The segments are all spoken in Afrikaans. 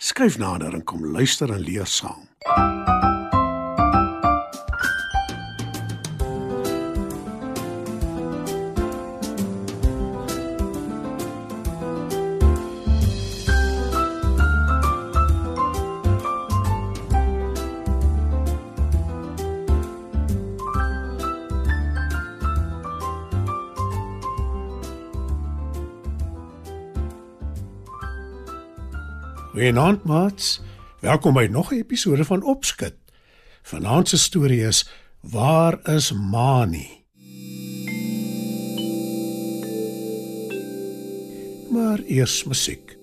Skryf nader en kom luister en leer saam. Goeienaand maats. Welkom by nog 'n episode van Opskud. Vanaand se storie is Waar is Mani? Maar eers musiek.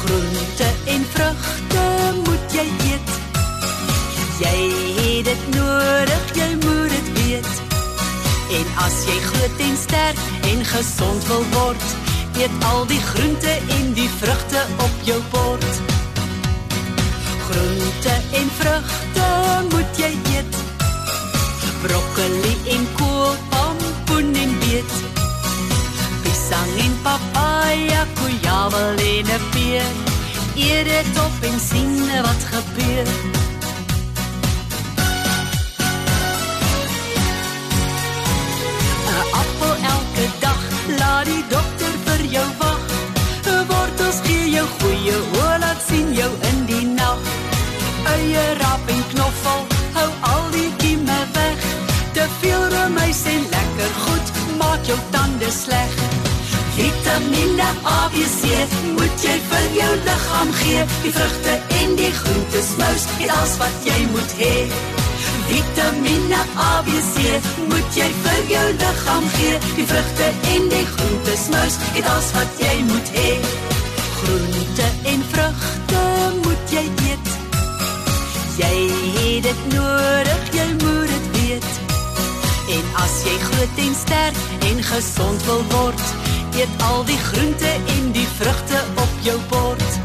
Groente en vrugte moet jy eet. Jy het dit nodig, jy. En as jy groot en sterk en gesond wil word, eet al die groente en die vrugte op jou bord. Groente en vrugte moet jy eet. Broccoli en kool, pompoen en beet. Pisang en papaya, kujawel en 'n peer. Eet dit op en sien wat gebeur. Appel elke dag, laat die dokter vir jou wag. Wortels gee jou goeie oë, laat sien jou in die nag. Eie rap en knoffel, hou al die kieme weg. Te veel remuis en lekker goed maak jou tande sleg. Vitamiene A, B, C moet jy vir jou liggaam gee. Die vrugte en die groente smous, dit alles wat jy moet hê. Vitamiene A, B, C moet jy vir jou liggaam gee. Die vrugte en die groente smous, dit alles wat jy moet hê. Groente en vrugte moet jy eet. Jy het dit nodig, jy moet dit weet. En as jy groot en sterk en gesond wil word, eet al die groente en die vrugte op jou bord.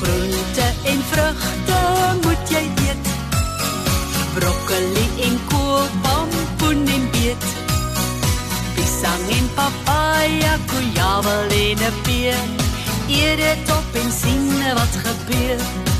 Groente en vrugte moet jy eet. Broccoli en kool, pompoen en beet. Pisang en papaya, kujawel en 'n peer. Eet dit op en sien wat gebeur.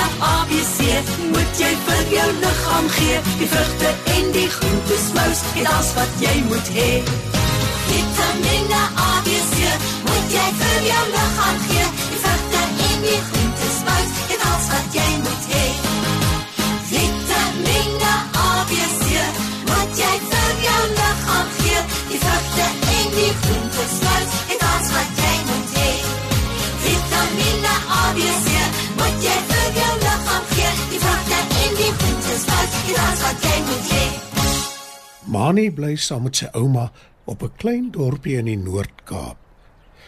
Vitamiene A, B, C moet jy vir jou liggaam gee. Die vrugte en die groente smous, dit alles wat jy moet hê. Vitamiene A, B, C moet jy vir jou Mani bly saam met sy ouma op 'n klein dorpie in die Noord-Kaap.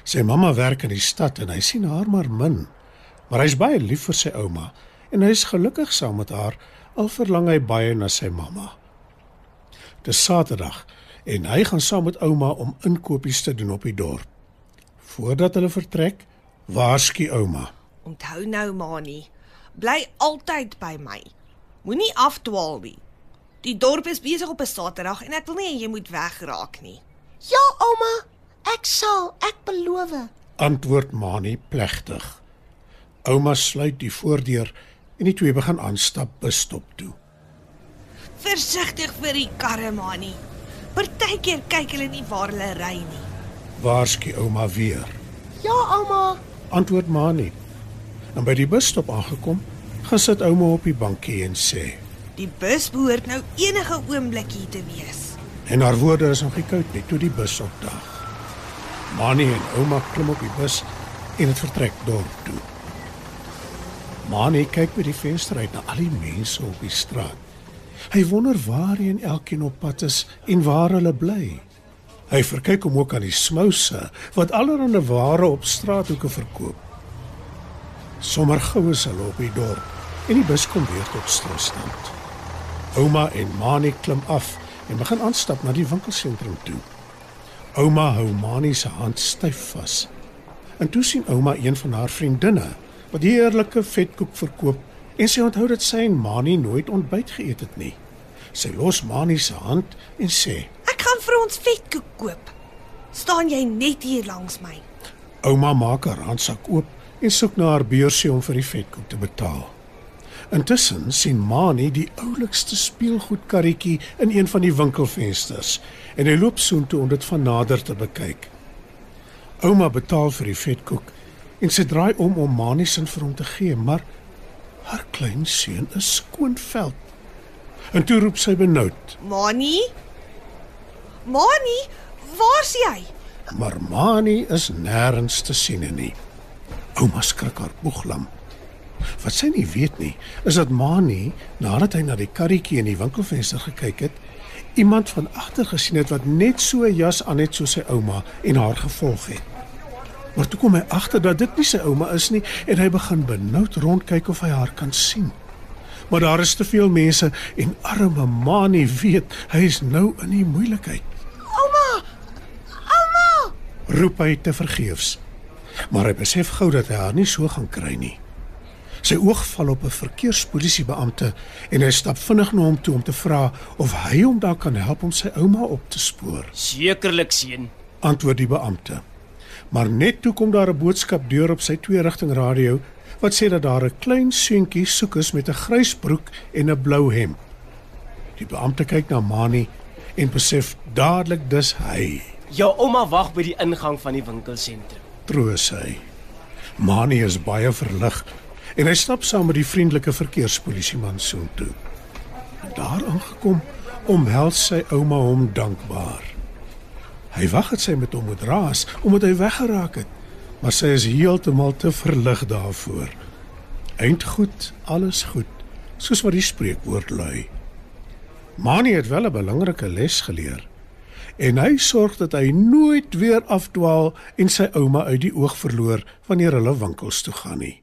Sy mamma werk in die stad en hy sien haar maar min. Maar hy's baie lief vir sy ouma en hy's gelukkig saam met haar al verlang hy baie na sy mamma. Dis Saterdag en hy gaan saam met ouma om inkopies te doen op die dorp. Voordat hulle vertrek, waarsku ouma. Onthou nou, Mani, bly altyd by my. Moenie afdwaal nie. Die dorp is besig op 'n Saterdag en ek wil nie jy moet wegraak nie. Ja, ouma, ek sal, ek beloof. Antwoord Mani plegtig. Ouma sluit die voordeur en die twee begin aanstap busstop toe. Versigtig vir die karre, Mani. Partykeer kyk hulle nie waar hulle ry nie. Waarsku ouma weer. Ja, ouma. Antwoord Mani. En by die busstop aangekom, gaan sit ouma op die bankie en sê: Die bus behoort nou enige oomblik hier te wees. En haar woorde is nog nie koud nie toe die bus opdaag. Mani en ouma klim op die bus en dit vertrek dorp toe. Mani kyk by die venster uit na al die mense op die straat. Hy wonder waarheen elkeen op pad is en waar hulle bly. Hy verkyk hom ook aan die smouse wat allerlei ware op straathoeke verkoop. Sommer gou is hulle op die dorp en die bus kom weer tot stilstand. Ouma en Mani klim af en begin aanstap na die winkelsentrum toe. Ouma hou Mani se hand styf vas. En toe sien ouma een van haar vriendinne wat heerlike vetkoek verkoop en sy onthou dat sy en Mani nooit ontbyt geëet het nie. Sy los Mani se hand en sê: Ek gaan vir ons vetkoek koop. Staan jy net hier langs my? Ouma maak haar handsak oop en soek na haar beursie om vir die vetkoek te betaal. Intussen sien Mani die oulikste speelgoedkarretjie in een van die winkelvensters en hy loop soontoe om dit van nader te bekyk. Ouma betaal vir die vetkoek en sy draai om om Mani se vir hom te gee, maar haar klein seun is skoonveld. En toe roep sy benoud, Mani? Mani, waar's jy? maar Mani is nêrens te sien nie. Ouma skrik haar boeglam. Wat sy nie weet nie, is dat Mani, nadat hy na die karretjie in die winkelvenster gekyk het, iemand van agter gesien het wat net so 'n jas aan het soos sy ouma en haar gevolg het. Maar toe kom hy agter dat dit nie sy ouma is nie en hy begin benoud rondkyk of hy haar kan sien. Maar daar is te veel mense en arme Mani weet hy is nou in die moeilikheid. Ouma! Ouma! roep hy te vergeefs. Maar hy besef gou dat hy haar nie so gaan kry nie. Sy oog val op 'n verkeerspolisiebeampte en hy stap vinnig na hom toe om te vra of hy hom daar kan help om sy ouma op te spoor. Sekerlik seun. Antwoord die beampte. Maar net toe kom daar 'n boodskap deur op sy twee-rigting radio wat sê dat daar 'n klein seentjie soek is met 'n grys broek en 'n blou hemp. Die beampte kyk na Mani en besef dadelik dis hy. Jou ouma wag by die ingang van die winkelsentrum. troos hy. Mani is baie verlig en hy stap saam met die vriendelike verkeerspolisieman soontoe. Daar aangekom, omhels sy ouma hom dankbaar. Hy wag dat sy met hom moet raas omdat hy weggeraak het, maar sy is heeltemal te verlig daarvoor. Eindgoed, alles goed, soos wat die spreekwoord lui. Mani het wel 'n belangrike les geleer en hy sorg dat hy nooit weer afdwaal en sy ouma uit die oog verloor wanneer hulle winkels toe gaan nie.